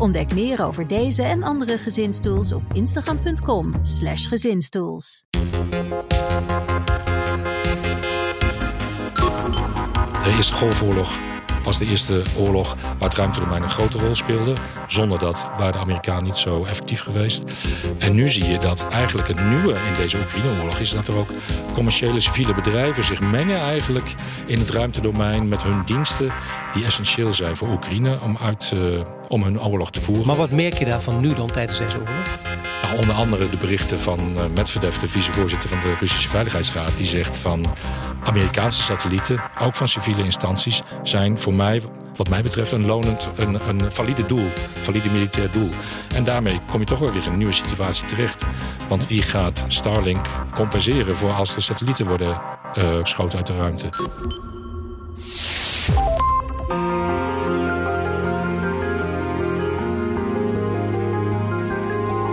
Ontdek meer over deze en andere gezinstools op instagram.com/slash gezinstools. De Eerste Golfoorlog was de eerste oorlog waar het ruimtedomein een grote rol speelde. Zonder dat waren de Amerikanen niet zo effectief geweest. En nu zie je dat eigenlijk het nieuwe in deze Oekraïne-oorlog is dat er ook commerciële civiele bedrijven zich mengen eigenlijk in het ruimtedomein met hun diensten die essentieel zijn voor Oekraïne om, uit, uh, om hun oorlog te voeren. Maar wat merk je daarvan nu dan tijdens deze oorlog? Nou, onder andere de berichten van uh, Medvedev, de vicevoorzitter van de Russische Veiligheidsraad, die zegt van Amerikaanse satellieten, ook van civiele instanties, zijn voor mij, wat mij betreft, een lonend, een, een valide doel, valide militair doel. En daarmee kom je toch wel weer in een nieuwe situatie terecht. Want wie gaat Starlink compenseren voor als de satellieten worden uh, geschoten uit de ruimte?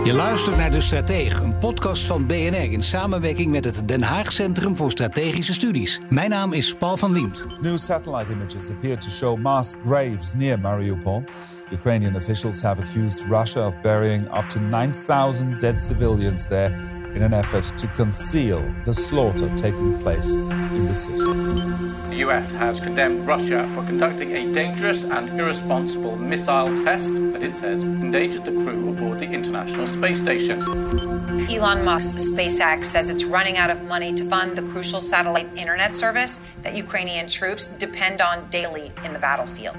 Je luistert naar De Stratege, een podcast van BNR in samenwerking met het Den Haag Centrum voor Strategische Studies. Mijn naam is Paul van Liemt. New satellite images appear to show mass graves near Mariupol. Ukrainian officials have accused Russia of burying up to 9,000 dead civilians there in an effort to conceal the slaughter taking place in the city. The US has condemned Russia for conducting a dangerous and irresponsible missile test that it says endangered the crew aboard the International Space Station. Elon Musk's SpaceX says it's running out of money to fund the crucial satellite internet service that Ukrainian troops depend on daily in the battlefield.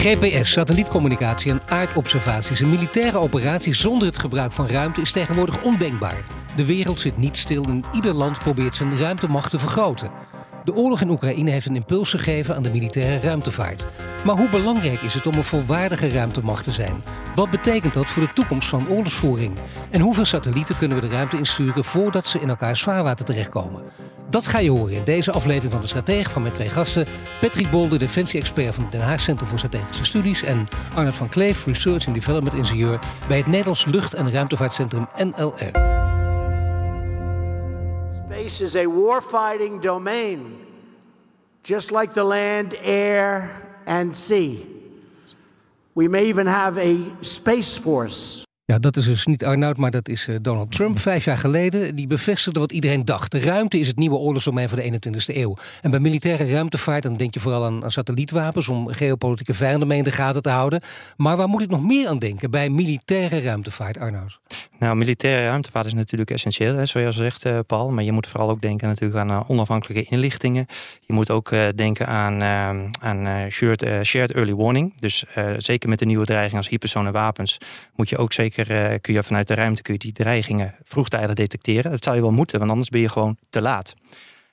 GPS, satellietcommunicatie en aardobservaties. Een militaire operatie zonder het gebruik van ruimte is tegenwoordig ondenkbaar. De wereld zit niet stil en ieder land probeert zijn ruimtemacht te vergroten. De oorlog in Oekraïne heeft een impuls gegeven aan de militaire ruimtevaart. Maar hoe belangrijk is het om een volwaardige ruimtemacht te zijn? Wat betekent dat voor de toekomst van oorlogsvoering? En hoeveel satellieten kunnen we de ruimte insturen voordat ze in elkaars zwaarwater terechtkomen? Dat ga je horen in deze aflevering van De Stratege van mijn twee gasten. Patrick Bolder, defensie-expert van het Den Haag Centrum voor Strategische Studies. En Arnold van Kleef, Research and Development Ingenieur bij het Nederlands Lucht- en Ruimtevaartcentrum NLR. Space is a warfighting domain, just like the land, air and sea. We may even have a space force. Ja, dat is dus niet Arnoud, maar dat is Donald Trump. Vijf jaar geleden, die bevestigde wat iedereen dacht. De ruimte is het nieuwe oorlogsdomein van de 21ste eeuw. En bij militaire ruimtevaart, dan denk je vooral aan, aan satellietwapens... om geopolitieke vijanden mee in de gaten te houden. Maar waar moet ik nog meer aan denken bij militaire ruimtevaart, Arnoud? Nou, militaire ruimtevaart is natuurlijk essentieel, hè, zoals je zegt, uh, Paul. Maar je moet vooral ook denken natuurlijk aan uh, onafhankelijke inlichtingen. Je moet ook uh, denken aan, aan shared, shared, early warning. Dus zeker met de nieuwe dreiging als hypersone wapens... moet je ook zeker, kun je vanuit de ruimte kun je die dreigingen vroegtijdig detecteren. Dat zou je wel moeten, want anders ben je gewoon te laat.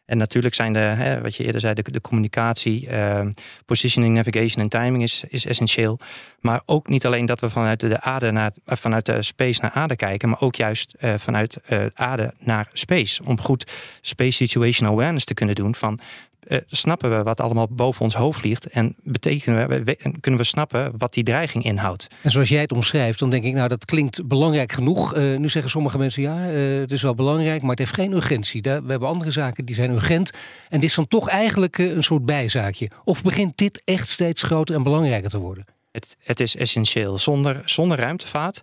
En natuurlijk zijn de, hè, wat je eerder zei, de, communicatie, uh, positioning, navigation en timing is, is essentieel. Maar ook niet alleen dat we vanuit de aarde naar, vanuit de space naar aarde kijken, maar ook juist uh, vanuit uh, aarde naar space. Om goed space situation awareness te kunnen doen van uh, snappen we wat allemaal boven ons hoofd vliegt en betekenen we, we, kunnen we snappen wat die dreiging inhoudt. En zoals jij het omschrijft, dan denk ik, nou dat klinkt belangrijk genoeg. Uh, nu zeggen sommige mensen, ja, uh, het is wel belangrijk, maar het heeft geen urgentie. we hebben andere zaken die zijn urgent. En dit is dan toch eigenlijk een soort bijzaakje. Of begint dit echt steeds groter en belangrijker te worden? Het, het is essentieel. Zonder, zonder ruimtevaart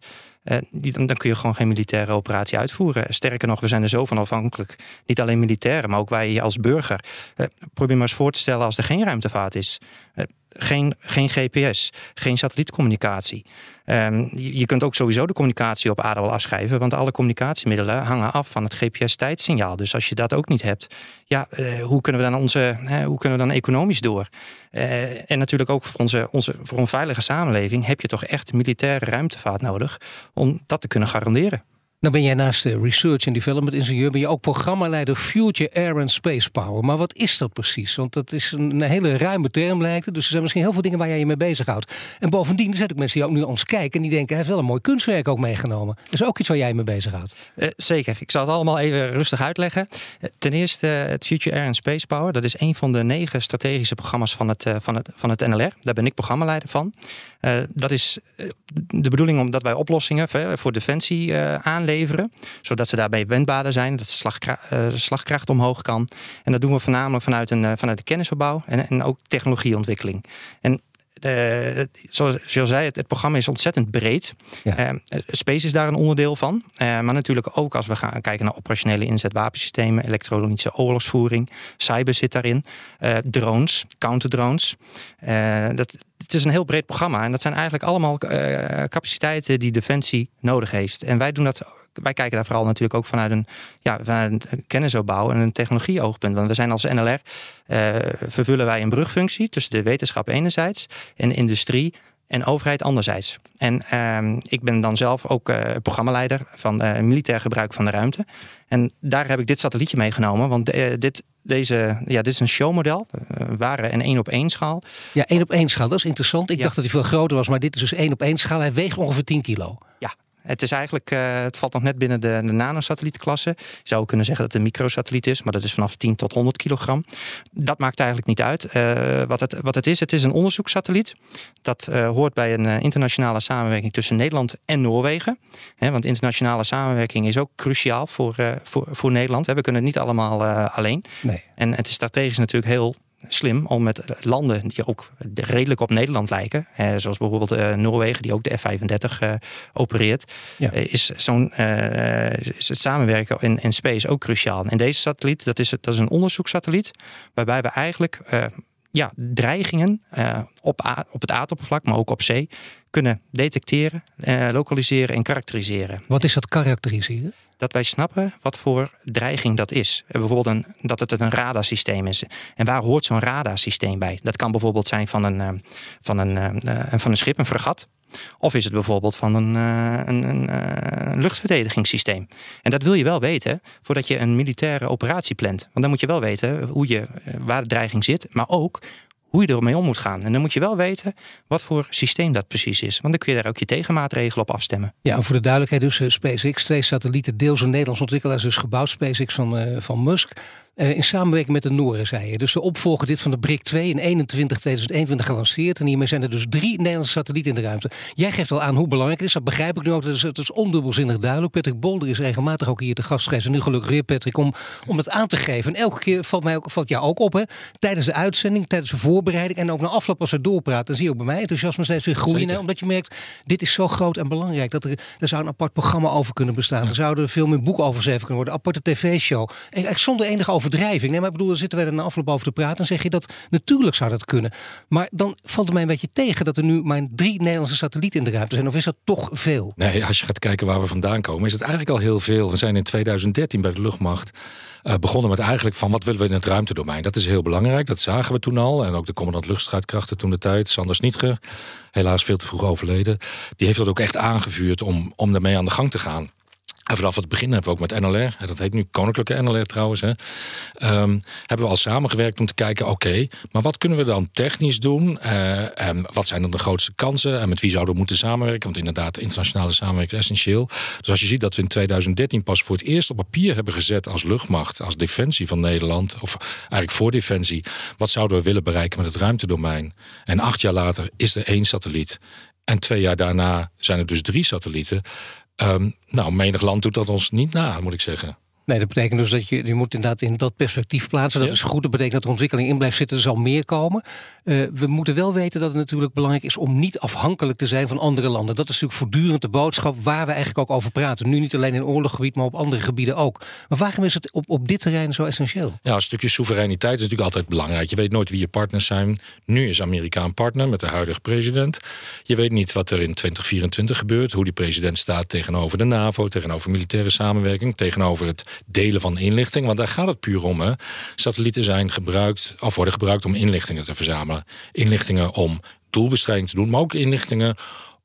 die, dan, dan, kun je gewoon geen militaire operatie uitvoeren. Sterker nog, we zijn er zo van afhankelijk. Niet alleen militairen, maar ook wij als burger. Uh, probeer maar eens voor te stellen als er geen ruimtevaart is. Uh, geen, geen GPS, geen satellietcommunicatie. Um, je, kunt ook sowieso de communicatie op aarde wel afschrijven, want alle communicatiemiddelen hangen af van het GPS-tijdsignaal. Dus als je dat ook niet hebt, ja, uh, hoe kunnen we dan onze, hoe kunnen we dan economisch door? Uh, en natuurlijk ook voor onze, onze voor een veilige samenleving heb je toch echt militaire ruimtevaart nodig om dat te kunnen garanderen. Nou ben jij naast de research en development ingenieur, ben je ook programmaleider Future Air and Space Power. Maar wat is dat precies? Want dat is een, hele ruime term lijkt het. Dus er zijn misschien heel veel dingen waar jij je mee bezighoudt. En bovendien er zijn ook mensen die ook nu ons kijken en die denken, hij heeft wel een mooi kunstwerk ook meegenomen. Dat is ook iets waar jij je mee bezighoudt. Uh, zeker. Ik zal het allemaal even rustig uitleggen. Uh, ten eerste het Future Air and Space Power. Dat is een van de negen strategische programma's van het, van het, van het NLR. Daar ben ik programmaleider van. Dat is de bedoeling omdat wij oplossingen voor defensie aanleveren leveren. Zodat ze daarbij wendbaarder zijn, dat de slagkracht, uh, slagkracht omhoog kan. En dat doen we voornamelijk vanuit, een, vanuit de kennisopbouw en, en ook technologieontwikkeling. En uh, zoals je zei, het, het, programma is ontzettend breed. Ja. Uh, space is daar een onderdeel van. Uh, maar natuurlijk ook als we gaan kijken naar operationele inzet wapensystemen, elektronische oorlogsvoering, cyber zit daarin, drones, counterdrones. dat, het is een heel breed programma en dat zijn eigenlijk allemaal capaciteiten die Defensie nodig heeft. En wij doen dat wij kijken daar vooral natuurlijk ook vanuit een, ja, vanuit een kennisopbouw en een technologieoogpunt. Want we zijn als NLR, uh, vervullen wij een brugfunctie tussen de wetenschap enerzijds en industrie en overheid anderzijds. En uh, ik ben dan zelf ook uh, programmaleider van militair gebruik van de ruimte. En daar heb ik dit satellietje meegenomen, want dit, deze, ja, dit is een showmodel, waren een één op één schaal. Ja, één op één schaal, dat is interessant. Ik dacht dat hij veel groter was, maar dit is dus één op één schaal. Hij weegt ongeveer 10 kilo. Ja, het is eigenlijk, uh, het valt nog net binnen de, de nanosatellietklasse. Je zou kunnen zeggen dat het een microsatelliet is, maar dat is vanaf 10 tot 100 kilogram. Dat maakt eigenlijk niet uit. Uh, wat, het, wat het is, het is een onderzoekssatelliet. Dat uh, hoort bij een internationale samenwerking tussen Nederland en Noorwegen. He, want internationale samenwerking is ook cruciaal voor, voor, voor Nederland. He, we kunnen het niet allemaal alleen. Nee. En het is strategisch natuurlijk heel slim om met landen die ook redelijk op Nederland lijken, hè, zoals bijvoorbeeld uh, Noorwegen, die ook de F-35 uh, opereert, ja. uh, is, zo'n, is het samenwerken in, in space ook cruciaal. En deze satelliet, dat is, dat is een onderzoekssatelliet, waarbij we eigenlijk ja, dreigingen op, op het aardoppervlak, maar ook op zee, kunnen detecteren, lokaliseren en karakteriseren. Wat is dat karakteriseren? dat wij snappen wat voor dreiging dat is. Bijvoorbeeld een, dat het een radarsysteem is. En waar hoort zo'n radarsysteem bij? Dat kan bijvoorbeeld zijn van een, eh, van een, eh, van een schip, een fregat. Of is het bijvoorbeeld van een, eh, een, een, luchtverdedigingssysteem? En dat wil je wel weten voordat je een militaire operatie plant. Want dan moet je wel weten hoe je, waar de dreiging zit, maar ook hoe je ermee om moet gaan. En dan moet je wel weten wat voor systeem dat precies is. Want dan kun je daar ook je tegenmaatregelen op afstemmen. Ja, voor de duidelijkheid dus, SpaceX, twee satellieten, deels een Nederlands ontwikkelaar, dus gebouwd, SpaceX van, van Musk. Uh, in samenwerking met de Noren, zei je. Dus de opvolger dit van de BRIC 2 in 21, 2021 gelanceerd. En hiermee zijn er dus drie Nederlandse satellieten in de ruimte. Jij geeft al aan hoe belangrijk het is. Dat begrijp ik nu ook. Dat is, het is ondubbelzinnig duidelijk. Patrick Bolder is regelmatig ook hier te gast geweest. En nu gelukkig weer, Patrick, om, om dat aan te geven. En elke keer valt, mij ook, valt jou ook op, hè. Tijdens de uitzending, tijdens de voorbereiding en ook na afloop als we doorpraten. Dan zie je ook bij mij enthousiasme steeds weer groeien. Hè, omdat je merkt, dit is zo groot en belangrijk. Dat er, er zou een apart programma over kunnen bestaan. Er zouden veel meer boeken over geschreven kunnen worden. Aparte tv-show. Zonder enige overdrijving. Nee, maar ik bedoel, zitten we er na afloop over te praten. En zeg je dat natuurlijk zou dat kunnen. Maar dan valt het mij een beetje tegen dat er nu maar drie Nederlandse satellieten in de ruimte zijn. Of is dat toch veel? Nee, als je gaat kijken waar we vandaan komen, is het eigenlijk al heel veel. We zijn in 2013 bij de luchtmacht uh, begonnen met eigenlijk van wat willen we in het ruimtedomein. Dat is heel belangrijk, dat zagen we toen al. En ook de commandant luchtstrijdkrachten toen de tijd, Sanders Nietger, helaas veel te vroeg overleden. Die heeft dat ook echt aangevuurd om, om ermee aan de gang te gaan. En vanaf het begin hebben we ook met NLR, dat heet nu Koninklijke NLR trouwens, hè, um, hebben we al samengewerkt om te kijken, oké, maar wat kunnen we dan technisch doen? Uh, en wat zijn dan de grootste kansen? En met wie zouden we moeten samenwerken? Want inderdaad, internationale samenwerking is essentieel. Dus als je ziet dat we in 2013 pas voor het eerst op papier hebben gezet als luchtmacht, als defensie van Nederland, of eigenlijk voor defensie, wat zouden we willen bereiken met het ruimtedomein? En acht jaar later is er één satelliet. En twee jaar daarna zijn er dus drie satellieten. Um, nou, menig land doet dat ons niet na, moet ik zeggen. Nee, dat betekent dus dat je, je moet inderdaad in dat perspectief plaatsen. Dat is goed. Dat betekent dat er ontwikkeling in blijft zitten. Er zal meer komen. Uh, we moeten wel weten dat het natuurlijk belangrijk is om niet afhankelijk te zijn van andere landen. Dat is natuurlijk voortdurend de boodschap waar we eigenlijk ook over praten. Nu niet alleen in oorlogsgebied, maar op andere gebieden ook. Maar waarom is het op, op dit terrein zo essentieel? Ja, een stukje soevereiniteit is natuurlijk altijd belangrijk. Je weet nooit wie je partners zijn. Nu is Amerika een partner met de huidige president. Je weet niet wat er in 2024 gebeurt. Hoe die president staat tegenover de NAVO, tegenover militaire samenwerking, tegenover het delen van inlichting. Want daar gaat het puur om. Hè. Satellieten zijn gebruikt, of worden gebruikt om inlichtingen te verzamelen. Inlichtingen om doelbestrijding te doen, maar ook inlichtingen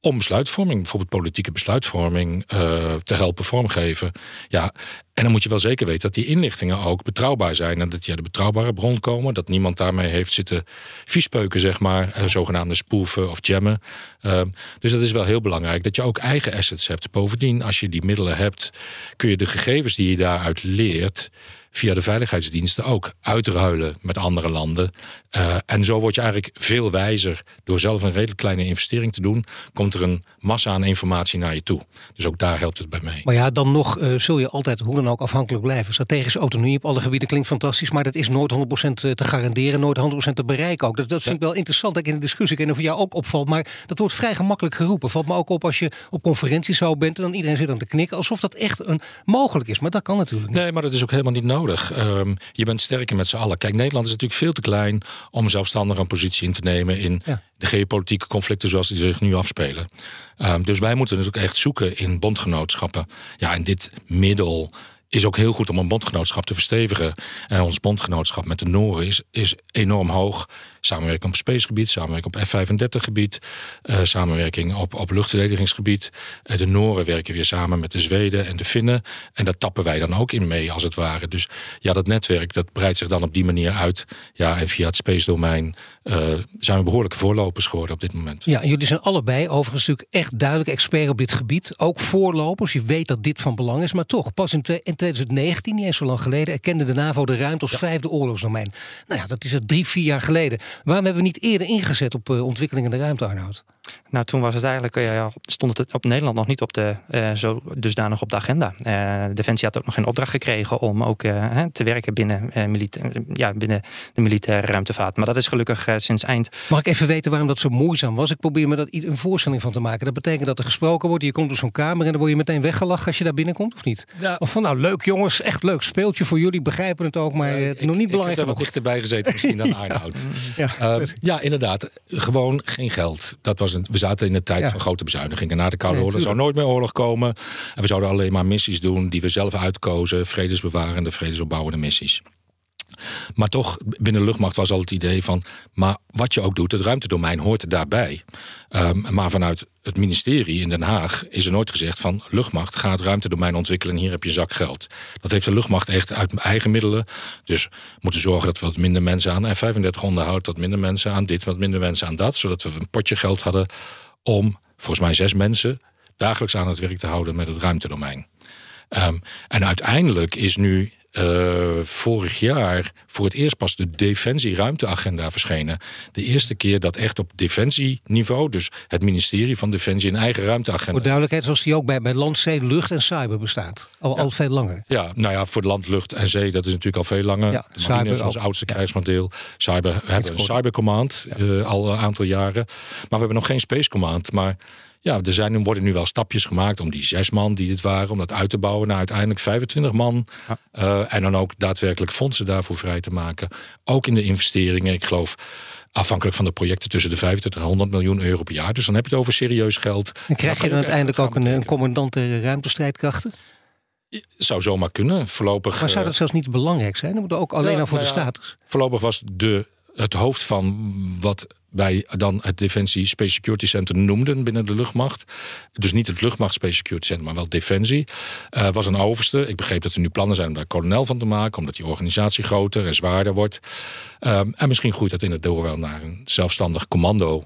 om besluitvorming, bijvoorbeeld politieke besluitvorming, uh, te helpen vormgeven. Ja, en dan moet je wel zeker weten dat die inlichtingen ook betrouwbaar zijn en dat die uit de betrouwbare bron komen. Dat niemand daarmee heeft zitten viespeuken, zeg maar, uh, zogenaamde spoeven of jammen. Uh, dus dat is wel heel belangrijk dat je ook eigen assets hebt. Bovendien, als je die middelen hebt, kun je de gegevens die je daaruit leert via de veiligheidsdiensten ook uitruilen met andere landen. Uh, en zo word je eigenlijk veel wijzer. Door zelf een redelijk kleine investering te doen, komt er een massa aan informatie naar je toe. Dus ook daar helpt het bij mee. Maar ja, dan nog uh, zul je altijd hoe dan ook afhankelijk blijven. Strategische autonomie op alle gebieden klinkt fantastisch, maar dat is nooit 100% te garanderen, nooit 100% te bereiken ook. Dat, dat vind ik wel interessant dat ik in de discussie, ik weet of jou ook opvalt, maar dat wordt vrij gemakkelijk geroepen. Valt me ook op als je op conferenties zo bent en dan iedereen zit aan te knikken, alsof dat echt een mogelijk is. Maar dat kan natuurlijk niet. Nee, maar dat is ook helemaal niet nodig. Um, je bent sterker met z'n allen. Kijk, Nederland is natuurlijk veel te klein om zelfstandig een positie in te nemen in ja. de geopolitieke conflicten zoals die zich nu afspelen. Um, dus wij moeten natuurlijk echt zoeken in bondgenootschappen. Ja, en dit middel is ook heel goed om een bondgenootschap te verstevigen. En ons bondgenootschap met de Noren is, is enorm hoog. Samenwerking op spacegebied, samenwerking op F-35-gebied, uh, samenwerking op, op luchtverdedigingsgebied. Uh, de Noren werken weer samen met de Zweden en de Finnen. En daar tappen wij dan ook in mee, als het ware. Dus ja, dat netwerk dat breidt zich dan op die manier uit. Ja, en via het space-domein uh, zijn we behoorlijke voorlopers geworden op dit moment. Ja, en jullie zijn allebei overigens natuurlijk echt duidelijk expert op dit gebied. Ook voorlopers. Je weet dat dit van belang is, maar toch, pas in, in 2019, niet eens zo lang geleden, erkende de NAVO de ruimte als ja. vijfde oorlogsdomein. Nou ja, dat is er drie, vier jaar geleden. Waarom hebben we niet eerder ingezet op uh, ontwikkelingen in de ruimte, Arnoud? Nou, toen was het eigenlijk, ja, stond het op Nederland nog niet op de, uh, zo dusdanig op de agenda. Uh, Defensie had ook nog geen opdracht gekregen om ook uh, te werken binnen, ja, binnen de militaire ruimtevaart. Maar dat is gelukkig sinds eind. Mag ik even weten waarom dat zo moeizaam was? Ik probeer me dat een voorstelling van te maken. Dat betekent dat er gesproken wordt, je komt op zo'n kamer en dan word je meteen weggelachen als je daar binnenkomt, of niet? Ja. Of van nou, leuk jongens, echt leuk speeltje voor jullie, begrijpen het ook, maar het is nog niet belangrijk. Ik heb er wat dichterbij gezeten misschien dan Arnoud. ja. ja, inderdaad. Gewoon geen geld. Dat was we zaten in de tijd ja. van grote bezuinigingen. Na de Koude Oorlog zou nooit meer oorlog komen. En we zouden alleen maar missies doen die we zelf uitkozen. Vredesbewarende, vredesopbouwende missies. Maar toch, binnen de luchtmacht was al het idee van... maar wat je ook doet, het ruimtedomein hoort er daarbij. Um, maar vanuit het ministerie in Den Haag is er nooit gezegd van... luchtmacht gaat ruimtedomein ontwikkelen en hier heb je zak geld. Dat heeft de luchtmacht echt uit eigen middelen. Dus moeten zorgen dat we wat minder mensen aan F-35 onderhouden... wat minder mensen aan dit, wat minder mensen aan dat. Zodat we een potje geld hadden om volgens mij zes mensen dagelijks aan het werk te houden met het ruimtedomein. Um, en uiteindelijk is nu uh, vorig jaar voor het eerst pas de Defensie-ruimteagenda verschenen. De eerste keer dat echt op defensieniveau, dus het ministerie van Defensie, een eigen ruimteagenda. Voor duidelijkheid, zoals die ook bij, bij land, zee, lucht en cyber bestaat. Al, ja. al veel langer. Ja, nou ja, voor land, lucht en zee, dat is natuurlijk al veel langer. Ja, de marine is ons oudste ja. krijgsmodel. Cyber, we hebben een cybercommand ja. uh, al een aantal jaren. Maar we hebben nog geen space command. Maar ja, er zijn, worden nu wel stapjes gemaakt om die zes man die dit waren, om dat uit te bouwen naar uiteindelijk 25 man. Ja. Uh, en dan ook daadwerkelijk fondsen daarvoor vrij te maken. Ook in de investeringen. Ik geloof afhankelijk van de projecten tussen de 25 en 100 miljoen euro per jaar. Dus dan heb je het over serieus geld. En krijg je dan uiteindelijk ook een, een commandant der ruimtestrijdkrachten? Zou zomaar kunnen, voorlopig. Maar zou dat zelfs niet belangrijk zijn? Dat moet ook alleen ja, al voor nou de status. Voorlopig was de, het hoofd van wat wij dan het Defensie Space Security Center noemden binnen de luchtmacht. Dus niet het luchtmacht Space Security Center, maar wel Defensie. Uh, was een overste. Ik begreep dat er nu plannen zijn om daar kolonel van te maken, omdat die organisatie groter en zwaarder wordt. Um, en misschien groeit dat in het door wel naar een zelfstandig commando.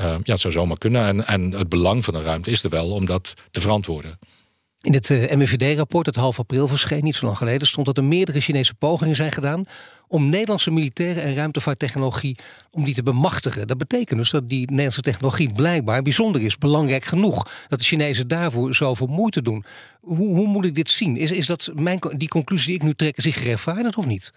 Um, ja, het zou zomaar kunnen. En, en het belang van de ruimte is er wel om dat te verantwoorden. In het uh, MIVD-rapport dat half april verscheen, niet zo lang geleden, stond dat er meerdere Chinese pogingen zijn gedaan om Nederlandse militaire en ruimtevaarttechnologie om die te bemachtigen. Dat betekent dus dat die Nederlandse technologie blijkbaar bijzonder is, belangrijk genoeg dat de Chinezen daarvoor zoveel moeite doen. Hoe, hoe moet ik dit zien? Is, is dat mijn, die conclusie die ik nu trek, zich gerechtvaardigd of niet?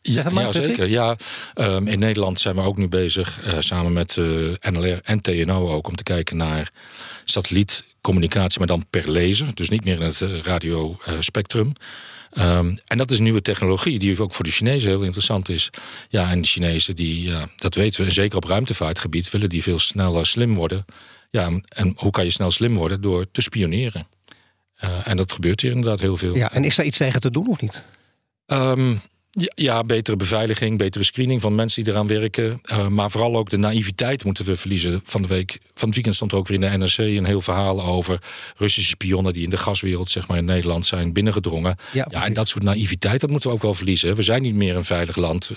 Ja, ja zeker. Ja, um, in Nederland zijn we ook nu bezig, uh, samen met uh, NLR en TNO ook, om te kijken naar satellietcommunicatie, maar dan per laser. Dus niet meer in het uh, radiospectrum. Um, en dat is een nieuwe technologie die ook voor de Chinezen heel interessant is. Ja, en de Chinezen, die, ja, dat weten we, zeker op ruimtevaartgebied, willen die veel sneller slim worden. Ja, en hoe kan je snel slim worden? Door te spioneren. En dat gebeurt hier inderdaad heel veel. Ja, en is daar iets tegen te doen of niet? Um, Ja, ja, betere beveiliging, betere screening van mensen die eraan werken. Uh, maar vooral ook de naïviteit moeten we verliezen. Van, de week, van het weekend stond er ook weer in de NRC een heel verhaal over Russische spionnen die in de gaswereld zeg maar, in Nederland zijn binnengedrongen. Ja, ja, en dat soort naïviteit, dat moeten we ook wel verliezen. We zijn niet meer een veilig land.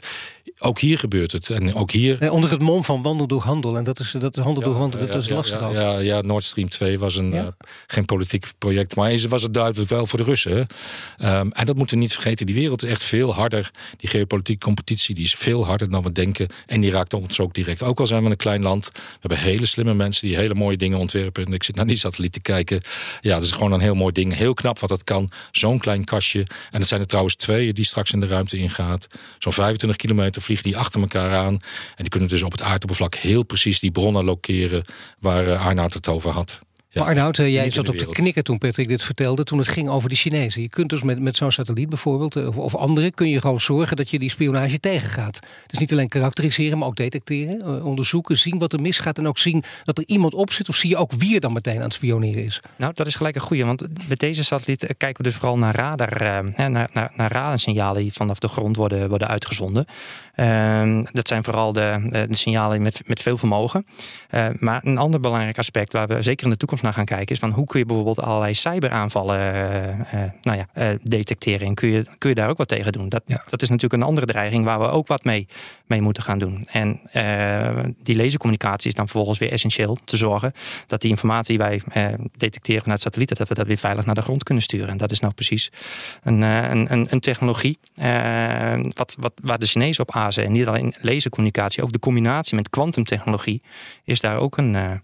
Ook hier gebeurt het. En ook hier... onder het mom van wandel door handel. En dat is, dat handel door handel, dat is lastig ja, ja, ja, Nord Stream 2 was een, uh, geen politiek project. Maar was het duidelijk wel voor de Russen. Um, en dat moeten we niet vergeten. Die wereld is echt veel harder. Die geopolitieke competitie die is veel harder dan we denken. En die raakt ons ook direct. Ook al zijn we een klein land. We hebben hele slimme mensen die hele mooie dingen ontwerpen. En ik zit naar die satelliet te kijken. Ja, dat is gewoon een heel mooi ding. Heel knap wat dat kan. Zo'n klein kastje. En dat zijn er trouwens twee die straks in de ruimte ingaat. Zo'n 25 kilometer vliegen die achter elkaar aan. En die kunnen dus op het aardoppervlak heel precies die bronnen lokeren waar uh, Arnoud het over had. Ja, maar Arnoud, eh, jij zat op te knikken toen Patrick dit vertelde, toen het ging over de Chinezen. Je kunt dus met, met zo'n satelliet bijvoorbeeld, eh, of, of andere, kun je gewoon zorgen dat je die spionage tegengaat. Dus niet alleen karakteriseren, maar ook detecteren, onderzoeken, zien wat er misgaat en ook zien dat er iemand op zit. Of zie je ook wie er dan meteen aan het spioneren is? Nou, dat is gelijk een goede, want met deze satelliet kijken we dus vooral naar radar, naar, naar, naar radarsignalen die vanaf de grond worden, worden uitgezonden. Ehm, dat zijn vooral de, de, signalen met, met veel vermogen. Uh, maar een ander belangrijk aspect waar we zeker in de toekomst naar gaan kijken is van hoe kun je bijvoorbeeld allerlei cyberaanvallen uh, nou ja, detecteren en kun je, kun je daar ook wat tegen doen. Dat, dat is natuurlijk een andere dreiging waar we ook wat mee, mee moeten gaan doen. En die lasercommunicatie is dan vervolgens weer essentieel te zorgen dat die informatie die wij detecteren vanuit satellieten, dat we dat weer veilig naar de grond kunnen sturen. En dat is nou precies een, een, een, een technologie wat, wat, waar de Chinezen op en niet alleen lasercommunicatie, ook de combinatie met kwantumtechnologie is daar ook een,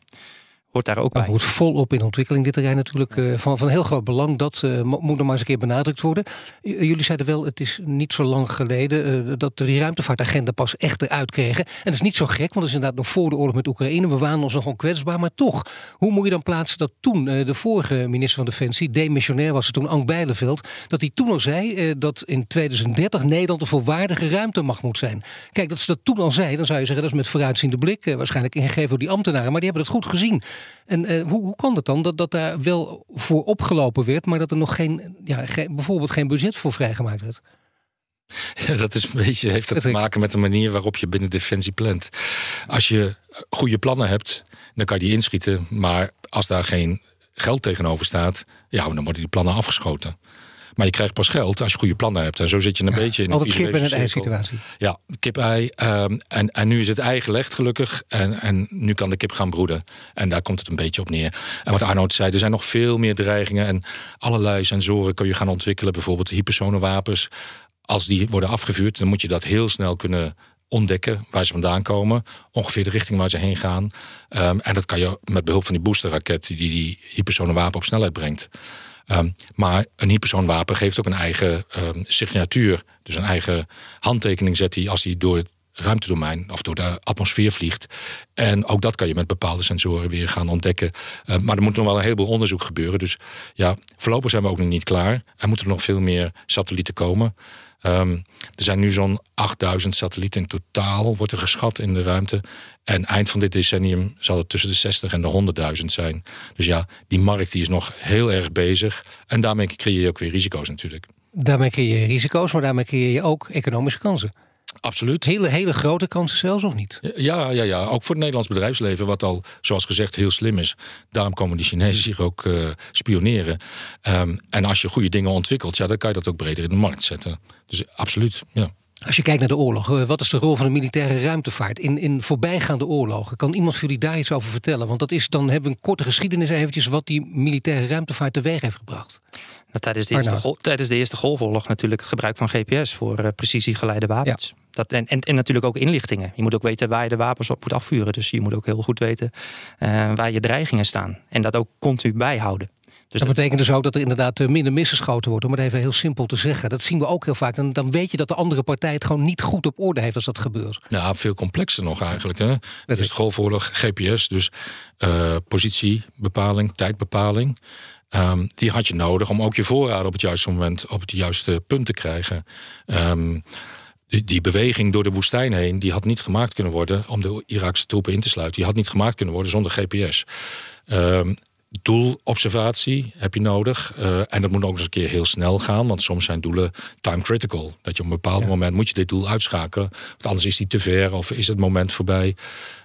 hoort daar ook bij. wordt volop in ontwikkeling dit terrein natuurlijk. Uh, van, van heel groot belang. Dat uh, moet nog maar eens een keer benadrukt worden. jullie zeiden wel, het is niet zo lang geleden uh, dat die ruimtevaartagenda pas echt eruit kregen. En dat is niet zo gek, want dat is inderdaad nog voor de oorlog met Oekraïne. We waren ons nogal kwetsbaar, maar toch. Hoe moet je dan plaatsen dat toen de vorige minister van Defensie, demissionair was het toen, Ank Bijleveld, dat hij toen al zei dat in 2030 Nederland een volwaardige ruimtemacht moet zijn. Kijk, dat ze dat toen al zei, dan zou je zeggen dat is met vooruitziende blik. waarschijnlijk ingegeven door die ambtenaren, maar die hebben dat goed gezien. En uh, hoe, hoe kan het dan dat, dat daar wel voor opgelopen werd, maar dat er nog geen, ja, geen, bijvoorbeeld geen budget voor vrijgemaakt werd? Ja, dat is een beetje, heeft dat te maken met de manier waarop je binnen Defensie plant. Als je goede plannen hebt, dan kan je die inschieten. Maar als daar geen geld tegenover staat, ja, dan worden die plannen afgeschoten. Maar je krijgt pas geld als je goede plannen hebt. En zo zit je een beetje in een Altijd kip en ei situatie. Ja, kip-ei. Um, en, en nu is het ei gelegd gelukkig. En, en nu kan de kip gaan broeden. En daar komt het een beetje op neer. En wat Arnoud zei, er zijn nog veel meer dreigingen. En allerlei sensoren kun je gaan ontwikkelen. Bijvoorbeeld hypersonenwapens. Als die worden afgevuurd, dan moet je dat heel snel kunnen ontdekken waar ze vandaan komen. Ongeveer de richting waar ze heen gaan. Um, en dat kan je met behulp van die boosterraket... die die hypersonenwapen op snelheid brengt. Um, maar een hypersoonwapen geeft ook een eigen um, signatuur. Dus een eigen handtekening zet hij als hij door het ruimtedomein of door de atmosfeer vliegt. En ook dat kan je met bepaalde sensoren weer gaan ontdekken. Uh, maar er moet nog wel een heleboel onderzoek gebeuren. Dus ja, voorlopig zijn we ook nog niet klaar. Er moeten nog veel meer satellieten komen. Um, er zijn nu zo'n 8000 satellieten in totaal, wordt er geschat in de ruimte. En eind van dit decennium zal het tussen de 60 en de 100.000 zijn. Dus ja, die markt die is nog heel erg bezig. En daarmee creëer je ook weer risico's natuurlijk. Daarmee creëer je risico's, maar daarmee creëer je ook economische kansen. Absoluut. Hele, hele grote kansen zelfs, of niet? Ja, ja, ja, ook voor het Nederlands bedrijfsleven, wat al, zoals gezegd, heel slim is. Daarom komen die Chinezen hier ook uh, spioneren. Um, en als je goede dingen ontwikkelt, ja, dan kan je dat ook breder in de markt zetten. Dus absoluut, ja. Als je kijkt naar de oorlog, eh, wat is de rol van de militaire ruimtevaart in, in voorbijgaande oorlogen? Kan iemand voor jullie daar iets over vertellen? Want dat is, dan hebben we een korte geschiedenis eventjes wat die militaire ruimtevaart teweeg heeft gebracht. Nou, tijdens, de eerste golf, tijdens de Eerste Golfoorlog natuurlijk het gebruik van GPS voor uh, precisiegeleide wapens. Dat, en, en, en, natuurlijk ook inlichtingen. Je moet ook weten waar je de wapens op moet afvuren. Dus je moet ook heel goed weten uh, waar je dreigingen staan. En dat ook continu bijhouden. Dus dat betekent dus ook dat er inderdaad eh, minder misgeschoten wordt. Om het even heel simpel te zeggen. Dat zien we ook heel vaak. En dan weet je dat de andere partij het gewoon niet goed op orde heeft als dat gebeurt. Nou, veel complexer nog eigenlijk. Hè? Het is golfoorlog, GPS, dus uh, positiebepaling, tijdbepaling. Um, die had je nodig om ook je voorraden op het juiste moment op het juiste punt te krijgen. Um, die, die, beweging door de woestijn heen, die had niet gemaakt kunnen worden om de Iraakse troepen in te sluiten. Die had niet gemaakt kunnen worden zonder GPS. Um, doelobservatie heb je nodig. Uh, en dat moet ook eens een keer heel snel gaan. Want soms zijn doelen time critical. Dat je op een bepaald moment moet je dit doel uitschakelen. Want anders is die te ver of is het moment voorbij.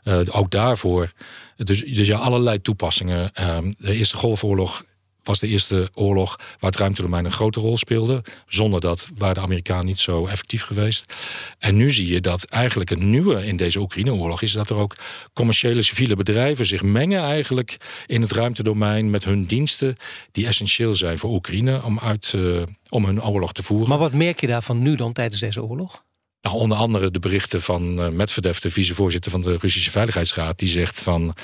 Uh, ook daarvoor. Dus, dus ja, allerlei toepassingen. Uh, de Eerste Golfoorlog was de eerste oorlog waar het ruimtedomein een grote rol speelde. Zonder dat waren de Amerikanen niet zo effectief geweest. En nu zie je dat eigenlijk het nieuwe in deze Oekraïne-oorlog is dat er ook commerciële civiele bedrijven zich mengen eigenlijk in het ruimtedomein met hun diensten die essentieel zijn voor Oekraïne om, uit, uh, om hun oorlog te voeren. Maar wat merk je daarvan nu dan tijdens deze oorlog? Onder andere de berichten van uh, Medvedev, de vicevoorzitter van de Russische Veiligheidsraad, die zegt van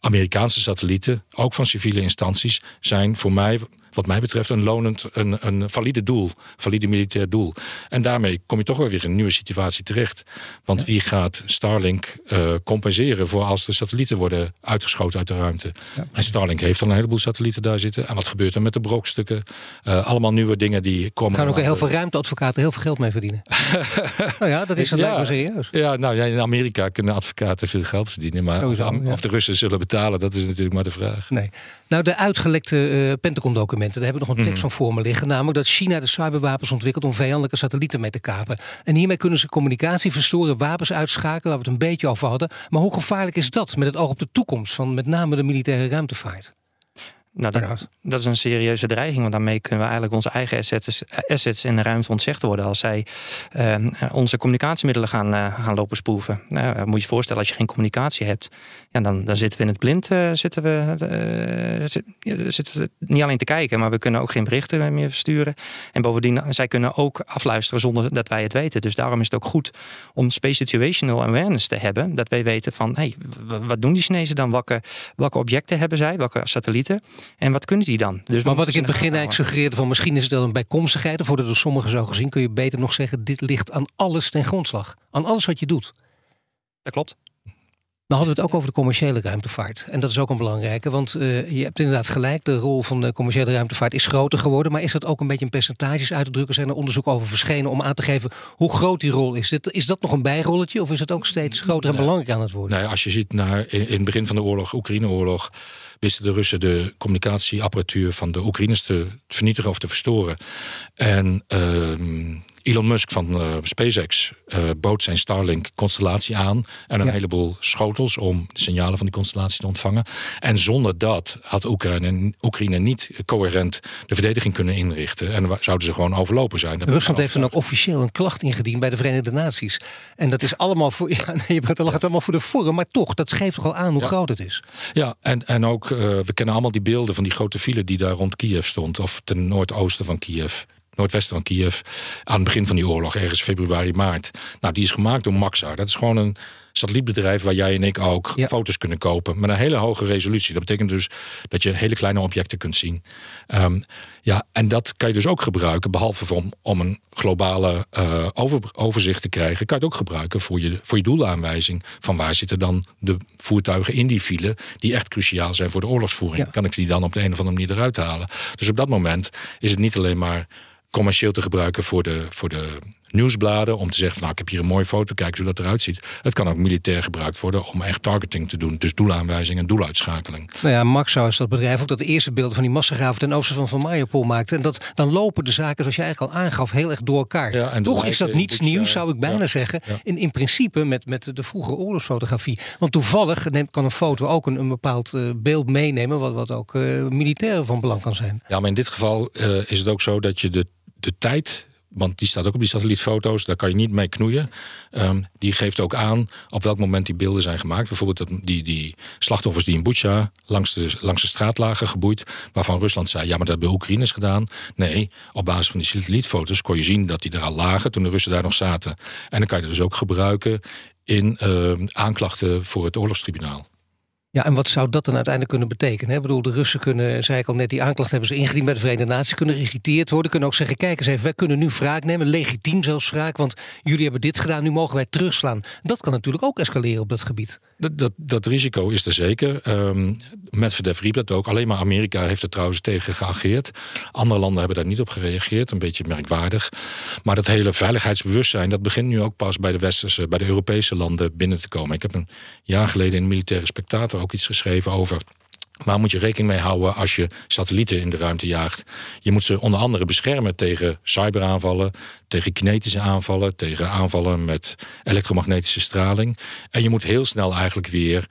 Amerikaanse satellieten, ook van civiele instanties, zijn voor mij wat mij betreft een lonend, een, een valide doel. Valide militair doel. En daarmee kom je toch wel weer in een nieuwe situatie terecht. Want wie gaat Starlink uh, compenseren voor als de satellieten worden uitgeschoten uit de ruimte? Ja. En Starlink heeft al een heleboel satellieten daar zitten. En wat gebeurt er met de brokstukken? Uh, allemaal nieuwe dingen die komen. Er gaan ook heel veel ruimteadvocaten heel veel geld mee verdienen. nou ja, dat is het ja, lijkt me serieus. Ja, nou ja, in Amerika kunnen advocaten veel geld verdienen. Maar Sowieso, of, de, ja. of, de, Russen zullen betalen, dat is natuurlijk maar de vraag. Nee. Nou, de uitgelekte uh, Pentagon-documenten daar heb ik nog een tekst mhm. van voor me liggen. Namelijk dat China de cyberwapens ontwikkelt om vijandelijke satellieten mee te kapen. En hiermee kunnen ze communicatie verstoren, wapens uitschakelen, waar we het een beetje over hadden. Maar hoe gevaarlijk is dat met het oog op de toekomst van met name de militaire ruimtevaart? Nou, dat, dat, is een serieuze dreiging, want daarmee kunnen we eigenlijk onze eigen assets, assets in de ruimte ontzegd worden als zij uh, onze communicatiemiddelen gaan, uh, gaan lopen spoeven. Nou, moet je je voorstellen, als je geen communicatie hebt, ja, dan, dan zitten we in het blind, uh, zitten, we, zit, zitten we niet alleen te kijken, maar we kunnen ook geen berichten meer versturen. En bovendien, zij kunnen ook afluisteren zonder dat wij het weten. Dus daarom is het ook goed om space situational awareness te hebben, dat wij weten van, hey, wat doen die Chinezen dan? Welke, welke objecten hebben zij? Welke satellieten? En wat kunnen die dan? Dus maar wat ik in het begin eigenlijk suggereerde van misschien is het wel een bijkomstigheid, of wordt het door sommigen zo gezien, kun je beter nog zeggen, dit ligt aan alles ten grondslag. Aan alles wat je doet. Dat klopt. Dan hadden we het ook over de commerciële ruimtevaart. En dat is ook een belangrijke, want uh, je hebt inderdaad gelijk, de rol van de commerciële ruimtevaart is groter geworden. Maar is dat ook een beetje in percentages uit te drukken? Zijn er onderzoeken over verschenen om aan te geven hoe groot die rol is? Is dat nog een bijrolletje of is het ook steeds groter en belangrijk aan het worden? Nee, als je ziet naar in, in het begin van de oorlog, Oekraïne-oorlog, wisten de Russen de communicatieapparatuur van de Oekraïners te vernietigen of te verstoren. En uh, Elon Musk van uh, SpaceX uh, bood zijn Starlink-constellatie aan. En een heleboel schotels om de signalen van die constellatie te ontvangen. En zonder dat had Oekraïne, Oekraïne niet coherent de verdediging kunnen inrichten. En zouden ze gewoon overlopen zijn. Dat Rusland heeft dan ook officieel een klacht ingediend bij de Verenigde Naties. En dat is allemaal voor. Ja, nee, je bent het allemaal voor de vorm. Maar toch, dat geeft toch al aan hoe ja. groot het is. Ja, en, en ook, uh, we kennen allemaal die beelden van die grote file die daar rond Kiev stond. Of ten noordoosten van Kiev noordwesten van Kiev, aan het begin van die oorlog, ergens februari, maart. Nou, die is gemaakt door Maxar. Dat is gewoon een satellietbedrijf waar jij en ik ook ja. foto's kunnen kopen. Met een hele hoge resolutie. Dat betekent dus dat je hele kleine objecten kunt zien. Um, ja, en dat kan je dus ook gebruiken, behalve om, om een globale uh, over, overzicht te krijgen, kan je het ook gebruiken voor je, voor je doelaanwijzing. Van waar zitten dan de voertuigen in die file die echt cruciaal zijn voor de oorlogsvoering. Ja. Kan ik die dan op de een of andere manier eruit halen? Dus op dat moment is het niet alleen maar commercieel te gebruiken voor de, voor de nieuwsbladen. Om te zeggen van nou, ik heb hier een mooie foto, kijk hoe dat eruit ziet. Het kan ook militair gebruikt worden om echt targeting te doen. Dus doelaanwijzing en doeluitschakeling. Nou ja, Maxau is dat bedrijf ook dat de eerste beelden van die massagraven ten oosten van Van Mariupol maakte. En dat, dan lopen de zaken, zoals je eigenlijk al aangaf, heel erg door elkaar. Ja, Toch is dat niets nieuws, zou ik bijna ja, zeggen. Ja. In, in principe met, met de vroege oorlogsfotografie. Want toevallig neemt, kan een foto ook een, een bepaald uh, beeld meenemen, wat, wat ook uh, militair van belang kan zijn. Ja, maar in dit geval uh, is het ook zo dat je de de tijd want die staat ook op die satellietfoto's, daar kan je niet mee knoeien. Um, die geeft ook aan op welk moment die beelden zijn gemaakt. Bijvoorbeeld dat die, die slachtoffers die in Bucha langs de, langs de straat lagen geboeid, waarvan Rusland zei: ja, maar dat hebben Oekraïners gedaan. Nee, op basis van die satellietfoto's kon je zien dat die er al lagen toen de Russen daar nog zaten. En dan kan je dus ook gebruiken in uh, aanklachten voor het oorlogstribunaal. Ja, en wat zou dat dan uiteindelijk kunnen betekenen? Ik bedoel, de Russen kunnen, zei ik al net, die aanklacht hebben ze ingediend bij de Verenigde Naties, kunnen geïrriteerd worden, kunnen ook zeggen, kijk eens even, wij kunnen nu wraak nemen, legitiem zelfs wraak, want jullie hebben dit gedaan, nu mogen wij terugslaan. Dat kan natuurlijk ook escaleren op dat gebied. Dat, dat, dat risico is er zeker. Um, Medvedev riep dat ook. Alleen maar Amerika heeft er trouwens tegen geageerd. Andere landen hebben daar niet op gereageerd, een beetje merkwaardig. Maar dat hele veiligheidsbewustzijn, dat begint nu ook pas bij de westerse, bij de Europese landen binnen te komen. Ik heb een jaar geleden in een militaire spectator ook iets geschreven over Waar moet je rekening mee houden als je satellieten in de ruimte jaagt? Je moet ze onder andere beschermen tegen cyberaanvallen, tegen kinetische aanvallen, tegen aanvallen met elektromagnetische straling. En je moet heel snel eigenlijk weer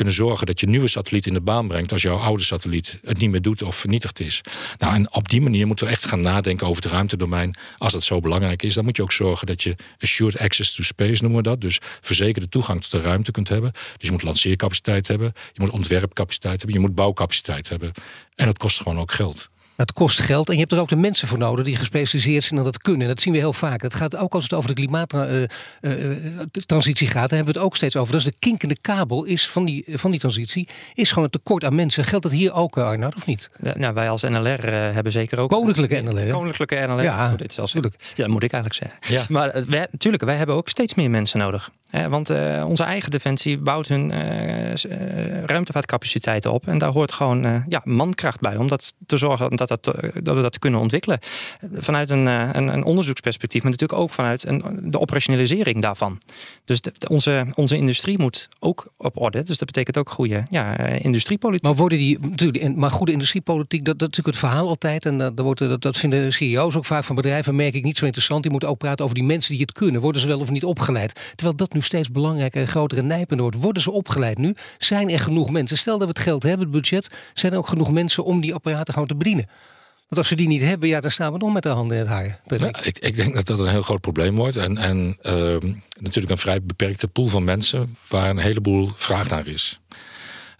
kunnen zorgen dat je nieuwe satelliet in de baan brengt als jouw oude satelliet het niet meer doet of vernietigd is. Nou, en op die manier moeten we echt gaan nadenken over het ruimtedomein. Als dat zo belangrijk is, dan moet je ook zorgen dat je assured access to space noemen we dat. Dus verzekerde toegang tot de ruimte kunt hebben. Dus je moet lanceercapaciteit hebben, je moet ontwerpcapaciteit hebben, je moet bouwcapaciteit hebben. En dat kost gewoon ook geld. Het kost geld en je hebt er ook de mensen voor nodig die gespecialiseerd zijn en dat kunnen. En dat zien we heel vaak. Het gaat ook als het over de klimaattransitie gaat, daar hebben we het ook steeds over. Dat is de kinkende kabel is van die, van die transitie, is gewoon het tekort aan mensen. Geldt dat hier ook, Arnoud, of niet? Ja, nou, wij als NLR uh, hebben zeker ook... Koninklijke NLR. Koninklijke NLR. Ja, oh, dit zelfs, ja, dat moet ik eigenlijk zeggen. Ja. Maar uh, wij, natuurlijk, wij hebben ook steeds meer mensen nodig. want uh, onze eigen defensie bouwt hun ruimtevaartcapaciteiten op. En daar hoort gewoon ja, mankracht bij. Om dat te zorgen dat, dat, dat we dat kunnen ontwikkelen. Vanuit een, een, een onderzoeksperspectief. Maar natuurlijk ook vanuit een, de operationalisering daarvan. Dus onze, onze industrie moet ook op orde. Dus dat betekent ook goede ja, industriepolitiek. Maar worden die natuurlijk, maar goede industriepolitiek, dat, dat is natuurlijk het verhaal altijd. En dat, wordt, dat, dat vinden CEO's ook vaak van bedrijven, merk ik niet zo interessant. Die moeten ook praten over die mensen die het kunnen. Worden ze wel of niet opgeleid? Terwijl dat nu steeds belangrijker en groter en nijpender wordt. Worden ze opgeleid nu? Zijn er genoeg mensen? Stel dat we het geld hebben, het budget, zijn er ook genoeg mensen om die apparaten gewoon te bedienen? Want als we die niet hebben, ja, dan staan we nog met de handen in het haar. Ja, ik, ik, denk dat dat een heel groot probleem wordt. En, en uh, natuurlijk een vrij beperkte pool van mensen waar een heleboel vraag naar is.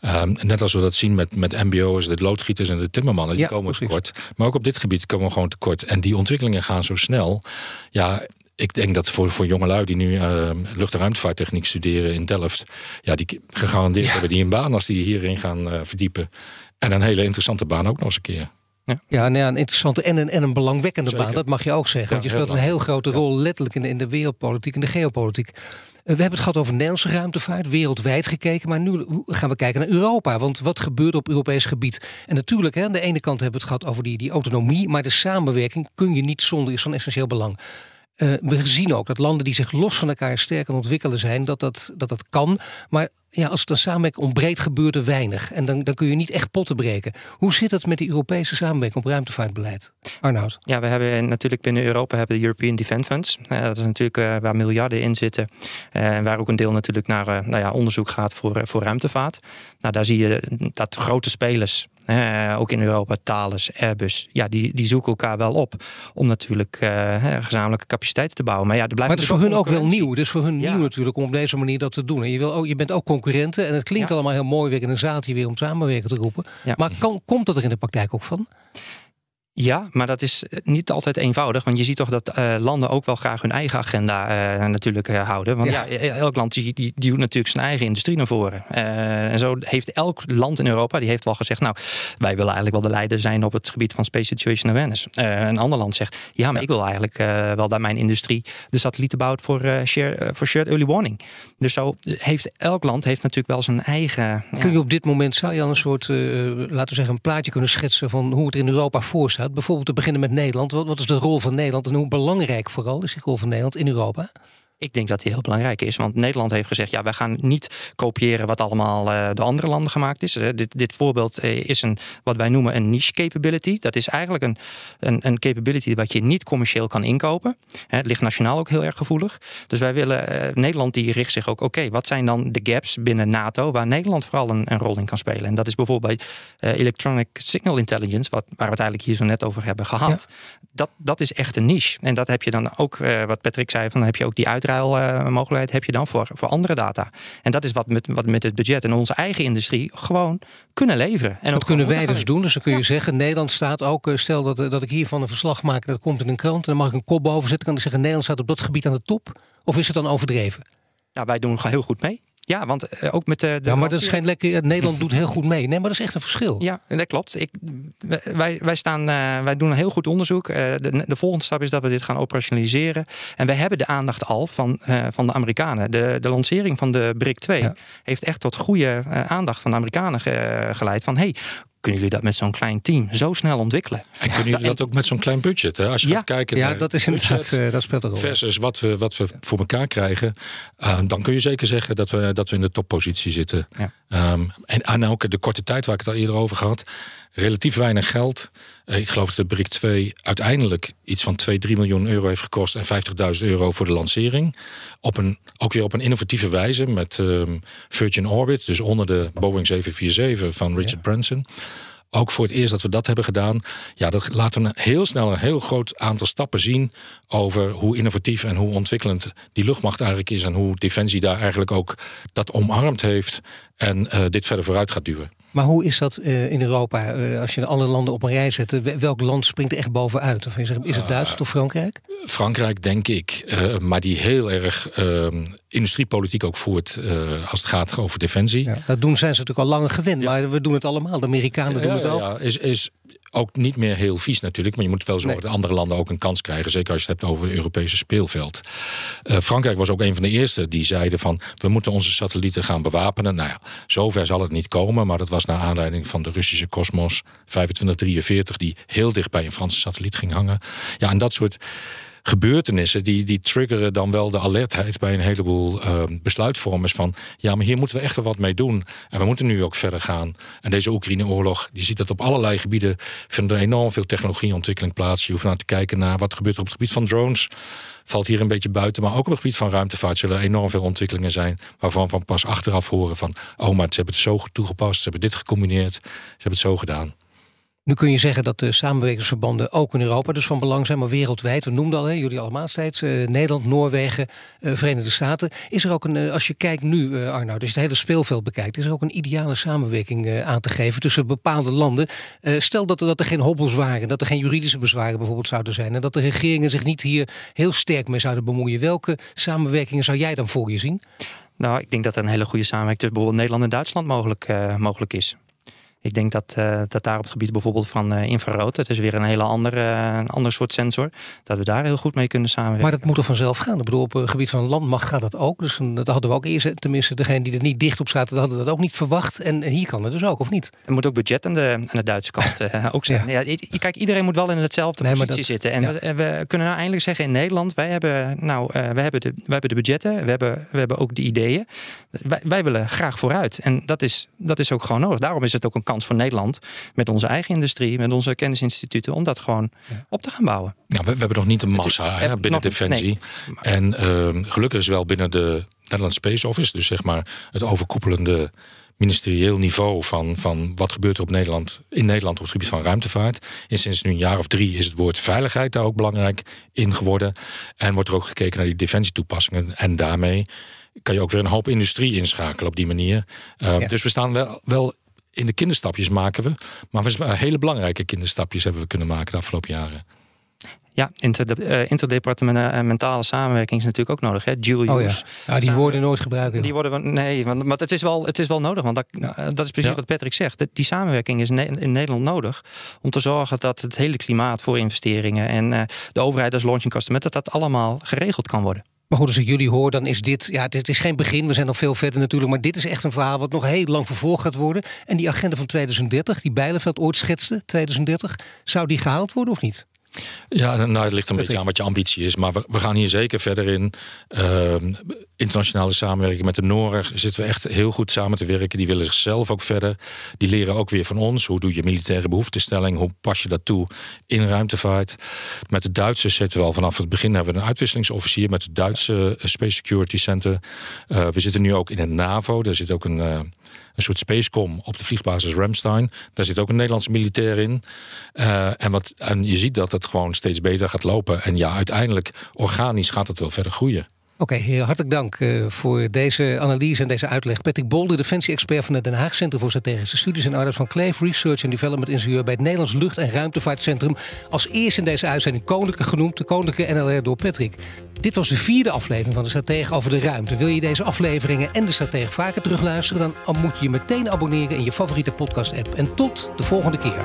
Um, net als we dat zien met, met MBO's, de loodgieters en de timmermannen, die ja, komen precies. tekort. Maar ook op dit gebied komen we gewoon tekort. En die ontwikkelingen gaan zo snel. Ja, ik denk dat voor, voor jongelui die nu uh, lucht- en ruimtevaarttechniek studeren in Delft, ja, die gegarandeerd ja. hebben die een baan als die hierin gaan uh, verdiepen. En een hele interessante baan ook nog eens een keer. Ja, ja, nou ja een interessante en een, en een belangwekkende Zeker. baan, dat mag je ook zeggen. Want je speelt een heel grote rol letterlijk in de, in de wereldpolitiek en de geopolitiek. We hebben het gehad over Nederlandse ruimtevaart, wereldwijd gekeken. Maar nu gaan we kijken naar Europa. Want wat gebeurt op Europees gebied? En natuurlijk, hè, aan de ene kant hebben we het gehad over die, die autonomie. Maar de samenwerking kun je niet zonder, is van essentieel belang. Uh, we zien ook dat landen die zich los van elkaar sterk aan ontwikkelen zijn, dat dat, dat, dat kan. Maar ja, als het een samenwerking ontbreekt, gebeurt er weinig. En dan, dan kun je niet echt potten breken. Hoe zit het met die Europese samenwerking op ruimtevaartbeleid? Arnoud? Ja, we hebben natuurlijk binnen Europa hebben de European Defence Funds. Uh, dat is natuurlijk uh, waar miljarden in zitten. En waar ook een deel natuurlijk naar nou ja, onderzoek gaat voor, voor ruimtevaart. Nou, daar zie je dat grote spelers uh, ook in Europa, Thales, Airbus, ja, die, die zoeken elkaar wel op om natuurlijk uh, gezamenlijke capaciteiten te bouwen. Maar ja, er blijft maar het is voor hun ook wel nieuw. Is voor hun ja. nieuw natuurlijk om op deze manier dat te doen. En je, wil ook, je bent ook concurrenten en het klinkt ja. allemaal heel mooi weer in een zaaltje weer om samenwerken te roepen. Ja. Maar kan, komt dat er in de praktijk ook van? Ja, maar dat is niet altijd eenvoudig. Want je ziet toch dat uh, landen ook wel graag hun eigen agenda uh, natuurlijk uh, houden. Want ja. ja, elk land die, die, natuurlijk zijn eigen industrie naar voren. en zo heeft elk land in Europa, die heeft wel gezegd... nou, wij willen eigenlijk wel de leider zijn op het gebied van Space Situation Awareness. een ander land zegt, ja, maar ja. ik wil eigenlijk wel dat mijn industrie... de satellieten bouwt voor, share, voor shared early warning. Dus zo heeft elk land heeft natuurlijk wel zijn eigen... Kun je op dit moment, zou je al een soort, laten we zeggen... een plaatje kunnen schetsen van hoe het er in Europa voor staat? Bijvoorbeeld te beginnen met Nederland. Wat, wat is de rol van Nederland en hoe belangrijk vooral is die rol van Nederland in Europa? Ik denk dat die heel belangrijk is. Want Nederland heeft gezegd: ja, wij gaan niet kopiëren wat allemaal uh, door andere landen gemaakt is. Uh, dit, dit voorbeeld uh, is een, wat wij noemen een niche capability. Dat is eigenlijk een, een, een capability wat je niet commercieel kan inkopen. het ligt nationaal ook heel erg gevoelig. Dus wij willen, Nederland die richt zich ook: oké, okay, wat zijn dan de gaps binnen NATO waar Nederland vooral een, een rol in kan spelen? En dat is bijvoorbeeld bij Electronic Signal Intelligence, wat, waar we het eigenlijk hier zo net over hebben gehad. Ja. Dat, dat is echt een niche. En dat heb je dan ook, wat Patrick zei, van dan heb je ook die uitdaging mogelijkheid heb je dan voor, voor andere data. En dat is wat met, wat met het budget en onze eigen industrie gewoon kunnen leveren. En dat kunnen wij dus doen. Dus dan kun je ja. zeggen, Nederland staat ook, eh, stel dat, dat ik hiervan een verslag maak, dat komt in een krant, en dan mag ik een kop boven zetten, kan ik zeggen, Nederland staat op dat gebied aan de top. Of is het dan overdreven? Nou, wij doen heel goed mee. Ja, want uh, ook met de. de ja, maar dat is geen lekker. Nederland doet heel goed mee. Nee, maar dat is echt een verschil. Ja, dat klopt. Ik, wij, wij, staan, uh, wij doen een heel goed onderzoek. Uh, de, de, volgende stap is dat we dit gaan operationaliseren. En wij hebben de aandacht al van, van de Amerikanen. De, de lancering van de BRIC 2 ja. heeft echt tot goede aandacht van de Amerikanen ge, geleid. Van hey, kunnen jullie dat met zo'n klein team zo snel ontwikkelen? En kunnen jullie dat ook met zo'n klein budget? Hè? Als je Ja. gaat kijken Ja, naar dat is inderdaad, budget eh, dat speelt een rol. versus wat we, wat we voor elkaar krijgen, eh, dan kun je zeker zeggen dat we, dat we in de toppositie zitten. Ja. Ehm, en aan elke de korte tijd waar ik het al eerder over had, relatief weinig geld. Eh, ik geloof dat de BRIC 2 uiteindelijk iets van 2, 3 miljoen euro heeft gekost en 50.000 euro voor de lancering. Op een, ook weer op een innovatieve wijze met ehm, Virgin Orbit, dus onder de Boeing 747 van Richard Branson. Ook voor het eerst dat we dat hebben gedaan. Ja, dat laten we heel snel een heel groot aantal stappen zien over hoe innovatief en hoe ontwikkelend die luchtmacht eigenlijk is. En hoe Defensie daar eigenlijk ook dat omarmd heeft en eh, dit verder vooruit gaat duwen. Maar hoe is dat eh, in Europa? eh, als je alle landen op een rij zet, eh, welk land springt er echt bovenuit? Of is het, is het Duitsland of Frankrijk? Frankrijk, denk ik, maar die heel erg eh, industriepolitiek ook voert als het gaat over defensie. Ja, dat doen zijn ze natuurlijk al langer gewend, maar we doen het allemaal. De Amerikanen doen het ook. ja, is, is ook niet meer heel vies natuurlijk. Maar je moet wel zorgen dat andere landen ook een kans krijgen. Zeker als je het hebt over het Europese speelveld. Eh, Frankrijk was ook een van de eerste die zeiden van... we moeten onze satellieten gaan bewapenen. Nou ja, zover zal het niet komen. Maar dat was naar aanleiding van de Russische Cosmos 2543... die heel dicht bij een Franse satelliet ging hangen. Ja, en dat soort gebeurtenissen die, die triggeren dan wel de alertheid bij een heleboel eh, besluitvormers van ja, maar hier moeten we echt wel wat mee doen. En we moeten nu ook verder gaan. En deze Oekraïne-oorlog, die ziet dat op allerlei gebieden vinden er enorm veel technologieontwikkeling plaats. Je hoeft naar te kijken naar wat gebeurt op het gebied van drones. Valt hier een beetje buiten, maar ook op het gebied van ruimtevaart zullen er enorm veel ontwikkelingen zijn. Waarvan we pas achteraf horen van, oh, maar ze hebben het zo toegepast, ze hebben dit gecombineerd, ze hebben het zo gedaan. Nu kun je zeggen dat de samenwerkingsverbanden ook in Europa dus van belang zijn, maar wereldwijd. We noemden al, hè, jullie allemaal steeds, eh, Nederland, Noorwegen, eh, Verenigde Staten. Is er ook een, eh, als je kijkt nu, Arnoud, als je het hele speelveld bekijkt, is er ook een ideale samenwerking aan te geven tussen bepaalde landen? Stel dat er, dat er geen hobbels waren, dat er geen juridische bezwaren bijvoorbeeld zouden zijn en dat de regeringen zich niet hier heel sterk mee zouden bemoeien. Welke samenwerkingen zou jij dan voor je zien? Nou, ik denk dat er een hele goede samenwerking tussen bijvoorbeeld Nederland en Duitsland mogelijk, mogelijk is. Ik denk dat, eh, dat daar op het gebied bijvoorbeeld van eh, infrarood, het is weer een hele andere, eh, een ander soort sensor, dat we daar heel goed mee kunnen samenwerken. Maar dat moet er vanzelf gaan. Ik bedoel, op het gebied van landmacht gaat dat ook. Dus een- dat hadden we ook eerst, tenminste degene die er niet dicht op zaten, hadden dat ook niet verwacht. En hier kan het dus ook, of niet? Er moet ook budget aan de, aan de Duitse kant eh, ook zijn. Ja. kijk, iedereen moet wel in hetzelfde Nee, positie dat- zitten. En ja. we, en we kunnen nou eindelijk zeggen in Nederland, wij hebben, nou, eh, wij hebben, de, wij hebben de budgetten, we hebben, we hebben ook de ideeën. Wij, wij willen graag vooruit. En dat is, dat is ook gewoon nodig. Daarom is het ook een kans voor Nederland met onze eigen industrie, met onze kennisinstituten, om dat gewoon op te gaan bouwen. Ja, we, we hebben nog niet een massa is- hè, binnen nog- Defensie. En ehm, gelukkig is wel binnen de Netherlands Space Office, dus zeg maar het overkoepelende ministerieel niveau van, van wat gebeurt er op Nederland, in Nederland op het gebied van ruimtevaart. En sinds nu een jaar of drie is het woord veiligheid daar ook belangrijk in geworden. En wordt er ook gekeken naar die defensietoepassingen. En daarmee kan je ook weer een hoop industrie inschakelen op die manier. Ehm, Ja. Dus we staan wel, wel in de kinderstapjes maken we. Maar we hele belangrijke kinderstapjes hebben we kunnen maken de afgelopen jaren. Ja, eh, interdepartementale samenwerking is natuurlijk ook nodig. Hè? Dual use. Oh ja. ja die woorden nooit gebruiken. Die worden we, nee, want, maar het is wel, het is wel nodig. Want dat, eh, dat is precies Ja. wat Patrick zegt. Die samenwerking is in Nederland nodig. Om te zorgen dat het hele klimaat voor investeringen en eh, de overheid als launching customer, dat dat allemaal geregeld kan worden. Maar goed, als ik jullie hoor, dan is dit, ja, dit is geen begin. We zijn nog veel verder natuurlijk. Maar dit is echt een verhaal wat nog heel lang vervolgd gaat worden. En die agenda van 2030, die Bijleveld ooit schetste, 2030, zou die gehaald worden of niet? Ja, nou, het ligt een beetje aan wat je ambitie is. Maar we, we gaan hier zeker verder in. Ehm, internationale samenwerking met de Noren zitten we echt heel goed samen te werken. Die willen zichzelf ook verder. Die leren ook weer van ons. Hoe doe je militaire behoeftestelling? Hoe pas je dat toe in ruimtevaart? Met de Duitsers zitten we al vanaf het begin hebben we een uitwisselingsofficier met het Duitse eh, Space Security Center. Eh, we zitten nu ook in een NAVO. Daar zit ook een. eh, een soort spacecom op de vliegbasis Ramstein. Daar zit ook een Nederlandse militair in. En, wat, en je ziet dat het gewoon steeds beter gaat lopen. En ja, uiteindelijk, organisch gaat het wel verder groeien. Oké, heer, hartelijk dank eh, voor deze analyse en deze uitleg. Patrick Bolder, defensie-expert van het Den Haag Centrum voor Strategische Studies en Arnoud van Kleef, Research and Development Ingenieur bij het Nederlands Lucht- en Ruimtevaartcentrum. Als eerste in deze uitzending Koninklijke genoemd, de Koninklijke NLR door Patrick. Dit was de vierde aflevering van de Stratege over de ruimte. Wil je deze afleveringen en de Stratege vaker terugluisteren? Dan moet je je meteen abonneren in je favoriete podcast-app. En tot de volgende keer.